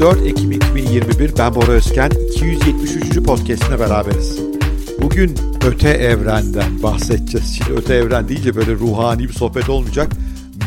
Merhabalar. Bugün 4 Ekim 2021. Ben Bora Özken. 273. podcast'ine beraberiz. Bugün öte evrenden bahsedeceğiz. Şimdi öte evren deyince böyle ruhani bir sohbet olmayacak.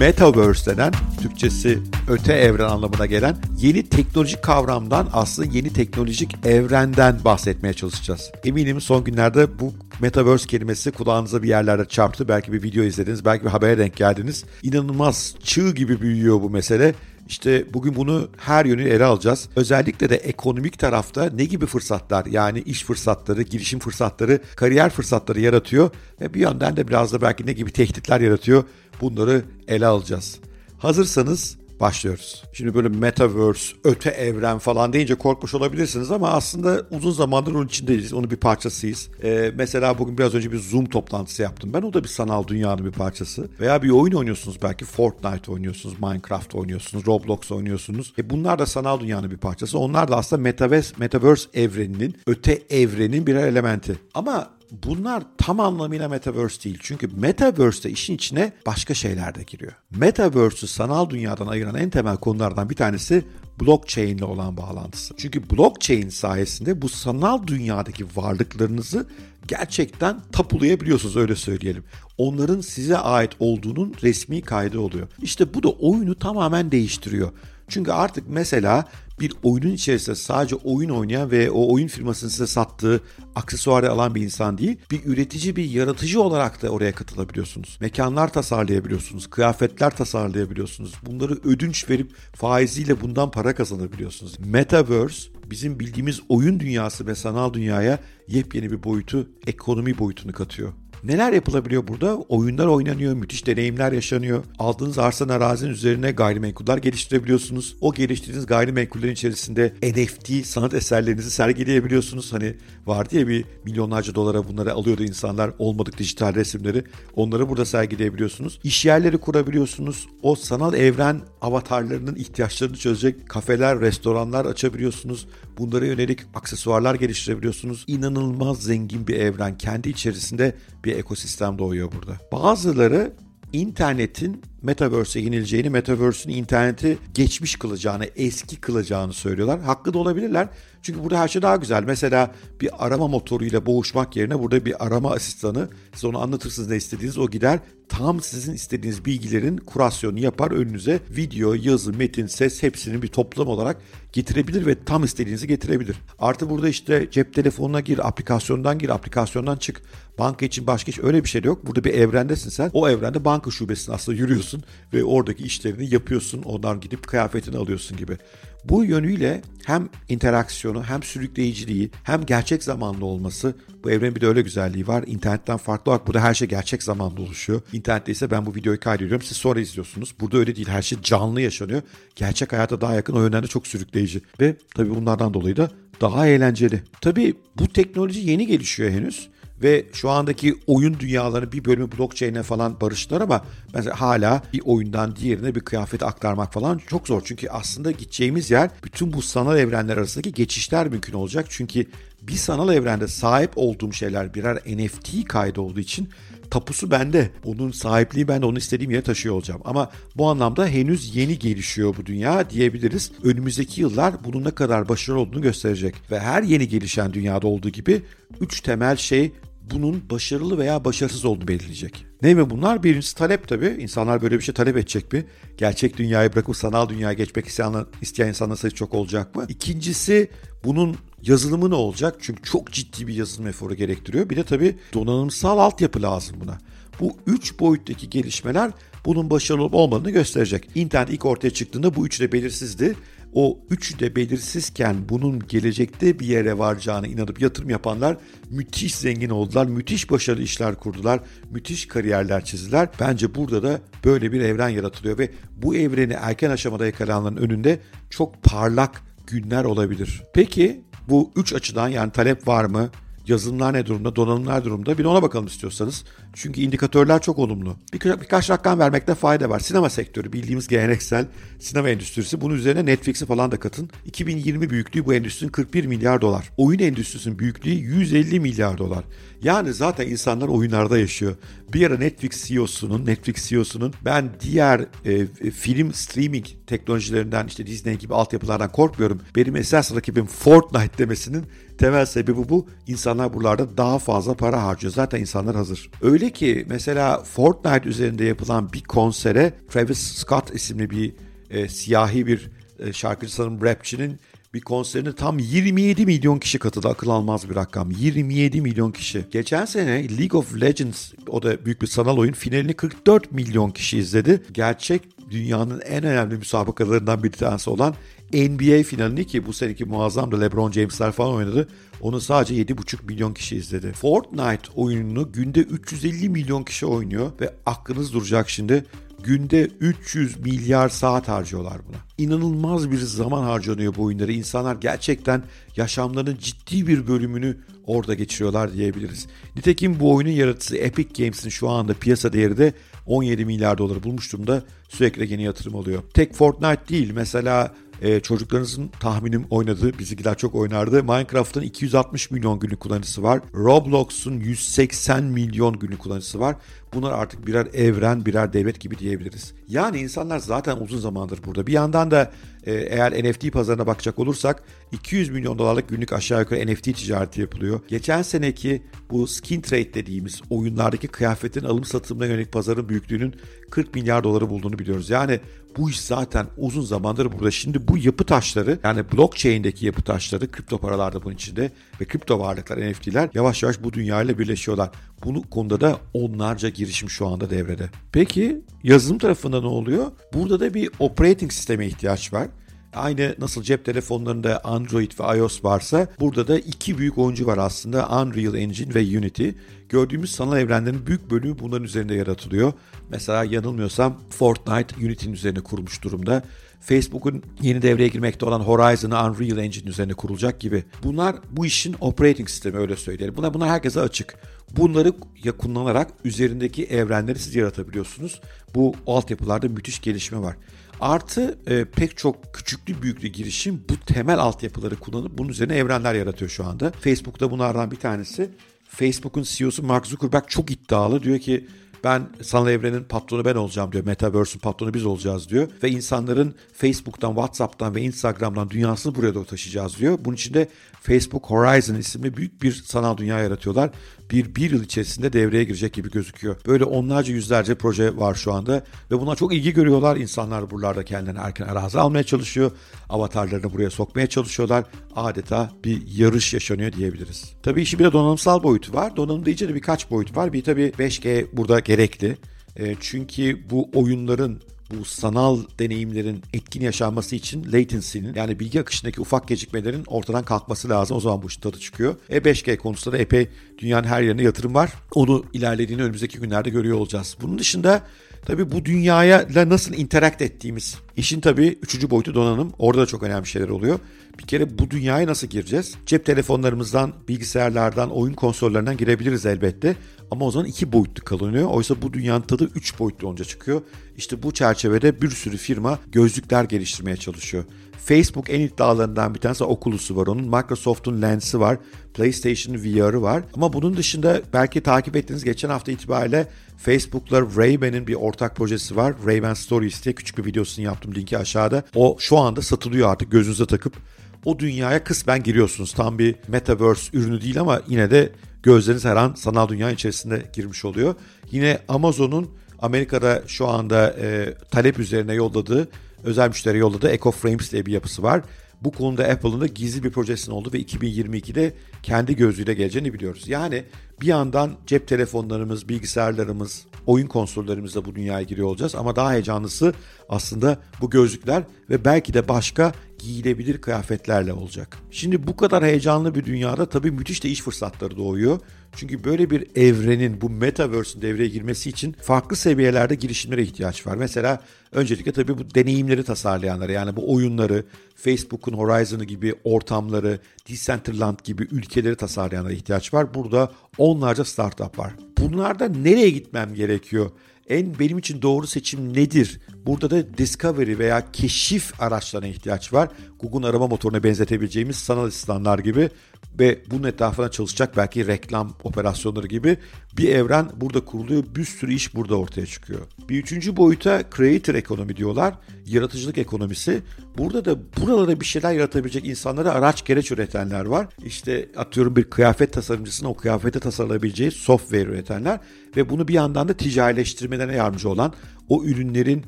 Metaverse denen, Türkçesi öte evren anlamına gelen yeni teknolojik kavramdan aslında yeni teknolojik evrenden bahsetmeye çalışacağız. Eminim son günlerde bu Metaverse kelimesi kulağınıza bir yerlerde çarptı. Belki bir video izlediniz, belki bir habere denk geldiniz. İnanılmaz çığ gibi büyüyor bu mesele. İşte bugün bunu her yönü ele alacağız. Özellikle de ekonomik tarafta ne gibi fırsatlar yani iş fırsatları, girişim fırsatları, kariyer fırsatları yaratıyor ve bir yönden de biraz da belki ne gibi tehditler yaratıyor bunları ele alacağız. Hazırsanız başlıyoruz. Şimdi böyle metaverse, öte evren falan deyince korkmuş olabilirsiniz ama aslında uzun zamandır onun içindeyiz. Onun bir parçasıyız. Ee, mesela bugün biraz önce bir Zoom toplantısı yaptım. Ben o da bir sanal dünyanın bir parçası. Veya bir oyun oynuyorsunuz belki. Fortnite oynuyorsunuz, Minecraft oynuyorsunuz, Roblox oynuyorsunuz. E bunlar da sanal dünyanın bir parçası. Onlar da aslında metaverse, metaverse evreninin, öte evrenin birer elementi. Ama bunlar tam anlamıyla Metaverse değil. Çünkü Metaverse'de işin içine başka şeyler de giriyor. Metaverse'ü sanal dünyadan ayıran en temel konulardan bir tanesi blockchain ile olan bağlantısı. Çünkü blockchain sayesinde bu sanal dünyadaki varlıklarınızı gerçekten tapulayabiliyorsunuz öyle söyleyelim. Onların size ait olduğunun resmi kaydı oluyor. İşte bu da oyunu tamamen değiştiriyor. Çünkü artık mesela bir oyunun içerisinde sadece oyun oynayan ve o oyun firmasının size sattığı aksesuarı alan bir insan değil, bir üretici, bir yaratıcı olarak da oraya katılabiliyorsunuz. Mekanlar tasarlayabiliyorsunuz, kıyafetler tasarlayabiliyorsunuz. Bunları ödünç verip faiziyle bundan para kazanabiliyorsunuz. Metaverse bizim bildiğimiz oyun dünyası ve sanal dünyaya yepyeni bir boyutu, ekonomi boyutunu katıyor. Neler yapılabiliyor burada? Oyunlar oynanıyor, müthiş deneyimler yaşanıyor. Aldığınız arsa arazinin üzerine gayrimenkuller geliştirebiliyorsunuz. O geliştirdiğiniz gayrimenkullerin içerisinde NFT sanat eserlerinizi sergileyebiliyorsunuz. Hani vardı ya bir milyonlarca dolara bunları alıyordu insanlar olmadık dijital resimleri. Onları burada sergileyebiliyorsunuz. İş yerleri kurabiliyorsunuz. O sanal evren avatarlarının ihtiyaçlarını çözecek kafeler, restoranlar açabiliyorsunuz. Bunlara yönelik aksesuarlar geliştirebiliyorsunuz. İnanılmaz zengin bir evren. Kendi içerisinde bir ekosistem doğuyor burada. Bazıları internetin Metaverse'e yenileceğini, Metaverse'ün interneti geçmiş kılacağını, eski kılacağını söylüyorlar. Haklı da olabilirler. Çünkü burada her şey daha güzel. Mesela bir arama motoruyla boğuşmak yerine burada bir arama asistanı, siz onu anlatırsınız ne istediğiniz, o gider tam sizin istediğiniz bilgilerin kurasyonu yapar önünüze video, yazı, metin, ses hepsini bir toplam olarak getirebilir ve tam istediğinizi getirebilir. Artı burada işte cep telefonuna gir, aplikasyondan gir, aplikasyondan çık. Banka için başka hiç öyle bir şey yok. Burada bir evrendesin sen. O evrende banka şubesine aslında yürüyorsun ve oradaki işlerini yapıyorsun. Ondan gidip kıyafetini alıyorsun gibi. Bu yönüyle hem interaksiyonu hem sürükleyiciliği hem gerçek zamanlı olması bu evrenin bir de öyle güzelliği var. İnternetten farklı olarak burada her şey gerçek zamanlı oluşuyor. İnternette ise ben bu videoyu kaydediyorum siz sonra izliyorsunuz. Burada öyle değil her şey canlı yaşanıyor. Gerçek hayata daha yakın o yönden de çok sürükleyici. Ve tabii bunlardan dolayı da daha eğlenceli. Tabii bu teknoloji yeni gelişiyor henüz ve şu andaki oyun dünyaları bir bölümü blockchain'e falan barıştılar ama mesela hala bir oyundan diğerine bir kıyafet aktarmak falan çok zor. Çünkü aslında gideceğimiz yer bütün bu sanal evrenler arasındaki geçişler mümkün olacak. Çünkü bir sanal evrende sahip olduğum şeyler birer NFT kaydı olduğu için tapusu bende. Onun sahipliği ben de onu istediğim yere taşıyor olacağım. Ama bu anlamda henüz yeni gelişiyor bu dünya diyebiliriz. Önümüzdeki yıllar bunun ne kadar başarılı olduğunu gösterecek. Ve her yeni gelişen dünyada olduğu gibi üç temel şey bunun başarılı veya başarısız olduğunu belirleyecek. Ne mi bunlar? Birincisi talep tabii. İnsanlar böyle bir şey talep edecek mi? Gerçek dünyayı bırakıp sanal dünyaya geçmek isteyen, isteyen insanlar sayısı çok olacak mı? İkincisi bunun yazılımı ne olacak? Çünkü çok ciddi bir yazılım eforu gerektiriyor. Bir de tabii donanımsal altyapı lazım buna. Bu üç boyuttaki gelişmeler bunun başarılı olup olmadığını gösterecek. İnternet ilk ortaya çıktığında bu üçü de belirsizdi o üçü de belirsizken bunun gelecekte bir yere varacağını inanıp yatırım yapanlar müthiş zengin oldular, müthiş başarılı işler kurdular, müthiş kariyerler çizdiler. Bence burada da böyle bir evren yaratılıyor ve bu evreni erken aşamada yakalananların önünde çok parlak günler olabilir. Peki bu üç açıdan yani talep var mı? Yazılımlar ne durumda, donanımlar durumda bir ona bakalım istiyorsanız. Çünkü indikatörler çok olumlu. Bir, birkaç rakam vermekte fayda var. Sinema sektörü bildiğimiz geleneksel sinema endüstrisi. Bunun üzerine Netflix'i falan da katın. 2020 büyüklüğü bu endüstrinin 41 milyar dolar. Oyun endüstrisinin büyüklüğü 150 milyar dolar. Yani zaten insanlar oyunlarda yaşıyor. Bir ara Netflix CEO'sunun, Netflix CEO'sunun ben diğer e, film streaming teknolojilerinden işte Disney gibi altyapılardan korkmuyorum. Benim esas rakibim Fortnite demesinin temel sebebi bu. İnsanlar buralarda daha fazla para harcıyor. Zaten insanlar hazır. Öyle ki mesela Fortnite üzerinde yapılan bir konsere Travis Scott isimli bir e, siyahi bir e, şarkıcı sanırım rapçinin bir konserine tam 27 milyon kişi katıldı. Akıl almaz bir rakam. 27 milyon kişi. Geçen sene League of Legends o da büyük bir sanal oyun finalini 44 milyon kişi izledi. Gerçek dünyanın en önemli müsabakalarından bir tanesi olan NBA finalini ki bu seneki muazzam da LeBron James'ler falan oynadı. Onu sadece 7,5 milyon kişi izledi. Fortnite oyununu günde 350 milyon kişi oynuyor ve aklınız duracak şimdi günde 300 milyar saat harcıyorlar buna. İnanılmaz bir zaman harcanıyor bu oyunları. İnsanlar gerçekten yaşamlarının ciddi bir bölümünü orada geçiriyorlar diyebiliriz. Nitekim bu oyunun yaratıcısı Epic Games'in şu anda piyasa değeri de 17 milyar doları bulmuş durumda. Sürekli yeni yatırım oluyor. Tek Fortnite değil mesela e, çocuklarınızın tahminim oynadığı, bizimkiler çok oynardı. Minecraft'ın 260 milyon günlük kullanıcısı var. Roblox'un 180 milyon günlük kullanıcısı var. Bunlar artık birer evren, birer devlet gibi diyebiliriz. Yani insanlar zaten uzun zamandır burada. Bir yandan da e, eğer NFT pazarına bakacak olursak 200 milyon dolarlık günlük aşağı yukarı NFT ticareti yapılıyor. Geçen seneki bu skin trade dediğimiz oyunlardaki kıyafetin alım satımına yönelik pazarın büyüklüğünün 40 milyar doları bulduğunu biliyoruz. Yani bu iş zaten uzun zamandır burada. Şimdi bu yapı taşları yani blockchain'deki yapı taşları kripto paralarda bunun içinde ve kripto varlıklar NFT'ler yavaş yavaş bu dünyayla birleşiyorlar. Bunu konuda da onlarca girişim şu anda devrede. Peki yazılım tarafında ne oluyor? Burada da bir operating sisteme ihtiyaç var. Aynı nasıl cep telefonlarında Android ve iOS varsa burada da iki büyük oyuncu var aslında Unreal Engine ve Unity. Gördüğümüz sanal evrenlerin büyük bölümü bunların üzerinde yaratılıyor. Mesela yanılmıyorsam Fortnite Unity'nin üzerine kurulmuş durumda. Facebook'un yeni devreye girmekte olan Horizon'ı Unreal Engine üzerine kurulacak gibi. Bunlar bu işin operating sistemi öyle söyleyelim. Bunlar, bunlar herkese açık. Bunları ya kullanarak üzerindeki evrenleri siz yaratabiliyorsunuz. Bu altyapılarda müthiş gelişme var. Artı e, pek çok küçüklü büyüklü girişim bu temel altyapıları kullanıp bunun üzerine evrenler yaratıyor şu anda. Facebook'ta bunlardan bir tanesi. Facebook'un CEO'su Mark Zuckerberg çok iddialı. Diyor ki ben sanal evrenin patronu ben olacağım diyor. Metaverse'ün patronu biz olacağız diyor. Ve insanların Facebook'tan, WhatsApp'tan ve Instagram'dan dünyasını buraya doğru taşıyacağız diyor. Bunun için de Facebook Horizon isimli büyük bir sanal dünya yaratıyorlar. Bir, bir yıl içerisinde devreye girecek gibi gözüküyor. Böyle onlarca yüzlerce proje var şu anda ve buna çok ilgi görüyorlar. İnsanlar buralarda kendilerine erken arazi almaya çalışıyor. Avatarlarını buraya sokmaya çalışıyorlar. Adeta bir yarış yaşanıyor diyebiliriz. Tabii işi bir de donanımsal boyutu var. Donanımda iyice de birkaç boyut var. Bir tabii 5G burada gerekli. E, çünkü bu oyunların bu sanal deneyimlerin etkin yaşanması için latency'nin yani bilgi akışındaki ufak gecikmelerin ortadan kalkması lazım. O zaman bu işin tadı çıkıyor. E 5G konusunda da epey dünyanın her yerine yatırım var. Onu ilerlediğini önümüzdeki günlerde görüyor olacağız. Bunun dışında tabii bu dünyaya nasıl interakt ettiğimiz işin tabii üçüncü boyutu donanım. Orada da çok önemli şeyler oluyor. Bir kere bu dünyaya nasıl gireceğiz? Cep telefonlarımızdan, bilgisayarlardan, oyun konsollarından girebiliriz elbette. Ama o zaman iki boyutlu kalınıyor. Oysa bu dünyanın tadı üç boyutlu olunca çıkıyor. İşte bu çerçevede bir sürü firma gözlükler geliştirmeye çalışıyor. Facebook en iddialarından bir tanesi Oculus'u var onun. Microsoft'un Lens'i var. PlayStation VR'ı var. Ama bunun dışında belki takip ettiğiniz geçen hafta itibariyle Facebook'la Ray-Ban'in bir ortak projesi var. Ray-Ban Stories diye küçük bir videosunu yaptım linki aşağıda. O şu anda satılıyor artık gözünüze takıp o dünyaya kısmen giriyorsunuz. Tam bir metaverse ürünü değil ama yine de gözleriniz her an sanal dünya içerisinde girmiş oluyor. Yine Amazon'un Amerika'da şu anda e, talep üzerine yolladığı, özel müşteri yolladığı Echo Frames diye bir yapısı var. Bu konuda Apple'ın da gizli bir projesinin oldu ve 2022'de kendi gözüyle geleceğini biliyoruz. Yani bir yandan cep telefonlarımız, bilgisayarlarımız, oyun konsollarımızla bu dünyaya giriyor olacağız ama daha heyecanlısı aslında bu gözlükler ve belki de başka giyilebilir kıyafetlerle olacak. Şimdi bu kadar heyecanlı bir dünyada tabii müthiş de iş fırsatları doğuyor. Çünkü böyle bir evrenin bu metaverse'ün devreye girmesi için farklı seviyelerde girişimlere ihtiyaç var. Mesela öncelikle tabii bu deneyimleri tasarlayanlara yani bu oyunları, Facebook'un Horizon'ı gibi ortamları, Decentraland gibi ülkeleri tasarlayanlara ihtiyaç var. Burada onlarca startup var. Bunlarda nereye gitmem gerekiyor? En benim için doğru seçim nedir? Burada da discovery veya keşif araçlarına ihtiyaç var. Google'un arama motoruna benzetebileceğimiz sanal asistanlar gibi ve bunun etrafına çalışacak belki reklam operasyonları gibi bir evren burada kuruluyor. Bir sürü iş burada ortaya çıkıyor. Bir üçüncü boyuta creator ekonomi diyorlar. Yaratıcılık ekonomisi. Burada da buralara bir şeyler yaratabilecek insanlara araç gereç üretenler var. İşte atıyorum bir kıyafet tasarımcısına o kıyafete tasarlayabileceği software üretenler ve bunu bir yandan da ticarileştirmelerine yardımcı olan o ürünlerin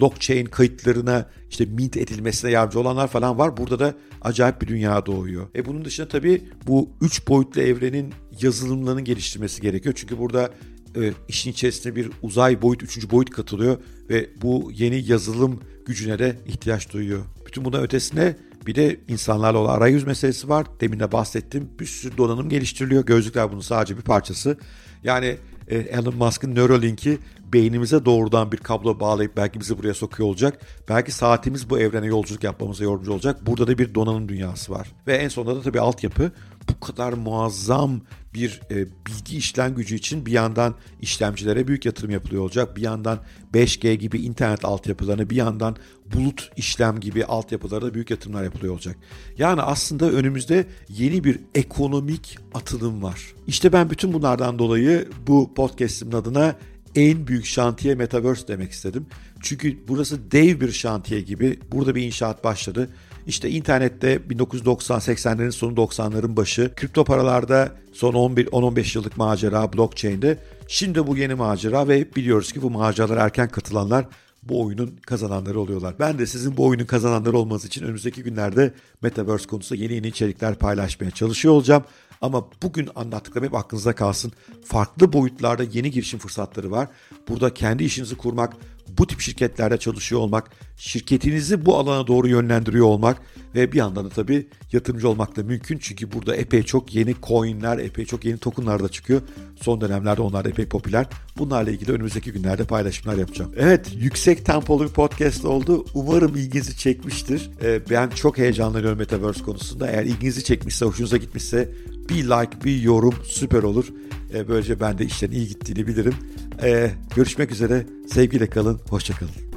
blockchain kayıtlarına işte mint edilmesine yardımcı olanlar falan var. Burada da acayip bir dünya doğuyor. E bunun dışında tabii bu üç boyutlu evrenin yazılımlarını geliştirmesi gerekiyor. Çünkü burada e, işin içerisine bir uzay boyut, üçüncü boyut katılıyor ve bu yeni yazılım gücüne de ihtiyaç duyuyor. Bütün buna ötesine bir de insanlarla olan arayüz meselesi var. Demin de bahsettim. Bir sürü donanım geliştiriliyor. Gözlükler bunun sadece bir parçası. Yani e, Elon Musk'ın Neuralink'i beynimize doğrudan bir kablo bağlayıp belki bizi buraya sokuyor olacak. Belki saatimiz bu evrene yolculuk yapmamıza yardımcı olacak. Burada da bir donanım dünyası var. Ve en sonunda da tabii altyapı bu kadar muazzam bir e, bilgi işlem gücü için bir yandan işlemcilere büyük yatırım yapılıyor olacak. Bir yandan 5G gibi internet altyapılarına bir yandan bulut işlem gibi altyapılara büyük yatırımlar yapılıyor olacak. Yani aslında önümüzde yeni bir ekonomik atılım var. İşte ben bütün bunlardan dolayı bu podcast'imin adına en büyük şantiye Metaverse demek istedim. Çünkü burası dev bir şantiye gibi. Burada bir inşaat başladı. İşte internette 1990-80'lerin sonu 90'ların başı, kripto paralarda son 11-15 yıllık macera blockchain'de. Şimdi bu yeni macera ve biliyoruz ki bu maceralara erken katılanlar bu oyunun kazananları oluyorlar. Ben de sizin bu oyunun kazananları olmanız için önümüzdeki günlerde Metaverse konusunda yeni yeni içerikler paylaşmaya çalışıyor olacağım. Ama bugün anlattıklarım hep aklınızda kalsın. Farklı boyutlarda yeni girişim fırsatları var. Burada kendi işinizi kurmak, bu tip şirketlerde çalışıyor olmak, şirketinizi bu alana doğru yönlendiriyor olmak ve bir yandan da tabii yatırımcı olmak da mümkün. Çünkü burada epey çok yeni coinler, epey çok yeni tokenlar da çıkıyor. Son dönemlerde onlar da epey popüler. Bunlarla ilgili önümüzdeki günlerde paylaşımlar yapacağım. Evet, yüksek tempolu bir podcast oldu. Umarım ilginizi çekmiştir. Ee, ben çok heyecanlanıyorum Metaverse konusunda. Eğer ilginizi çekmişse, hoşunuza gitmişse bir like, bir yorum süper olur. Ee, böylece ben de işlerin iyi gittiğini bilirim. Ee, görüşmek üzere. Sevgiyle kalın. Hoşçakalın.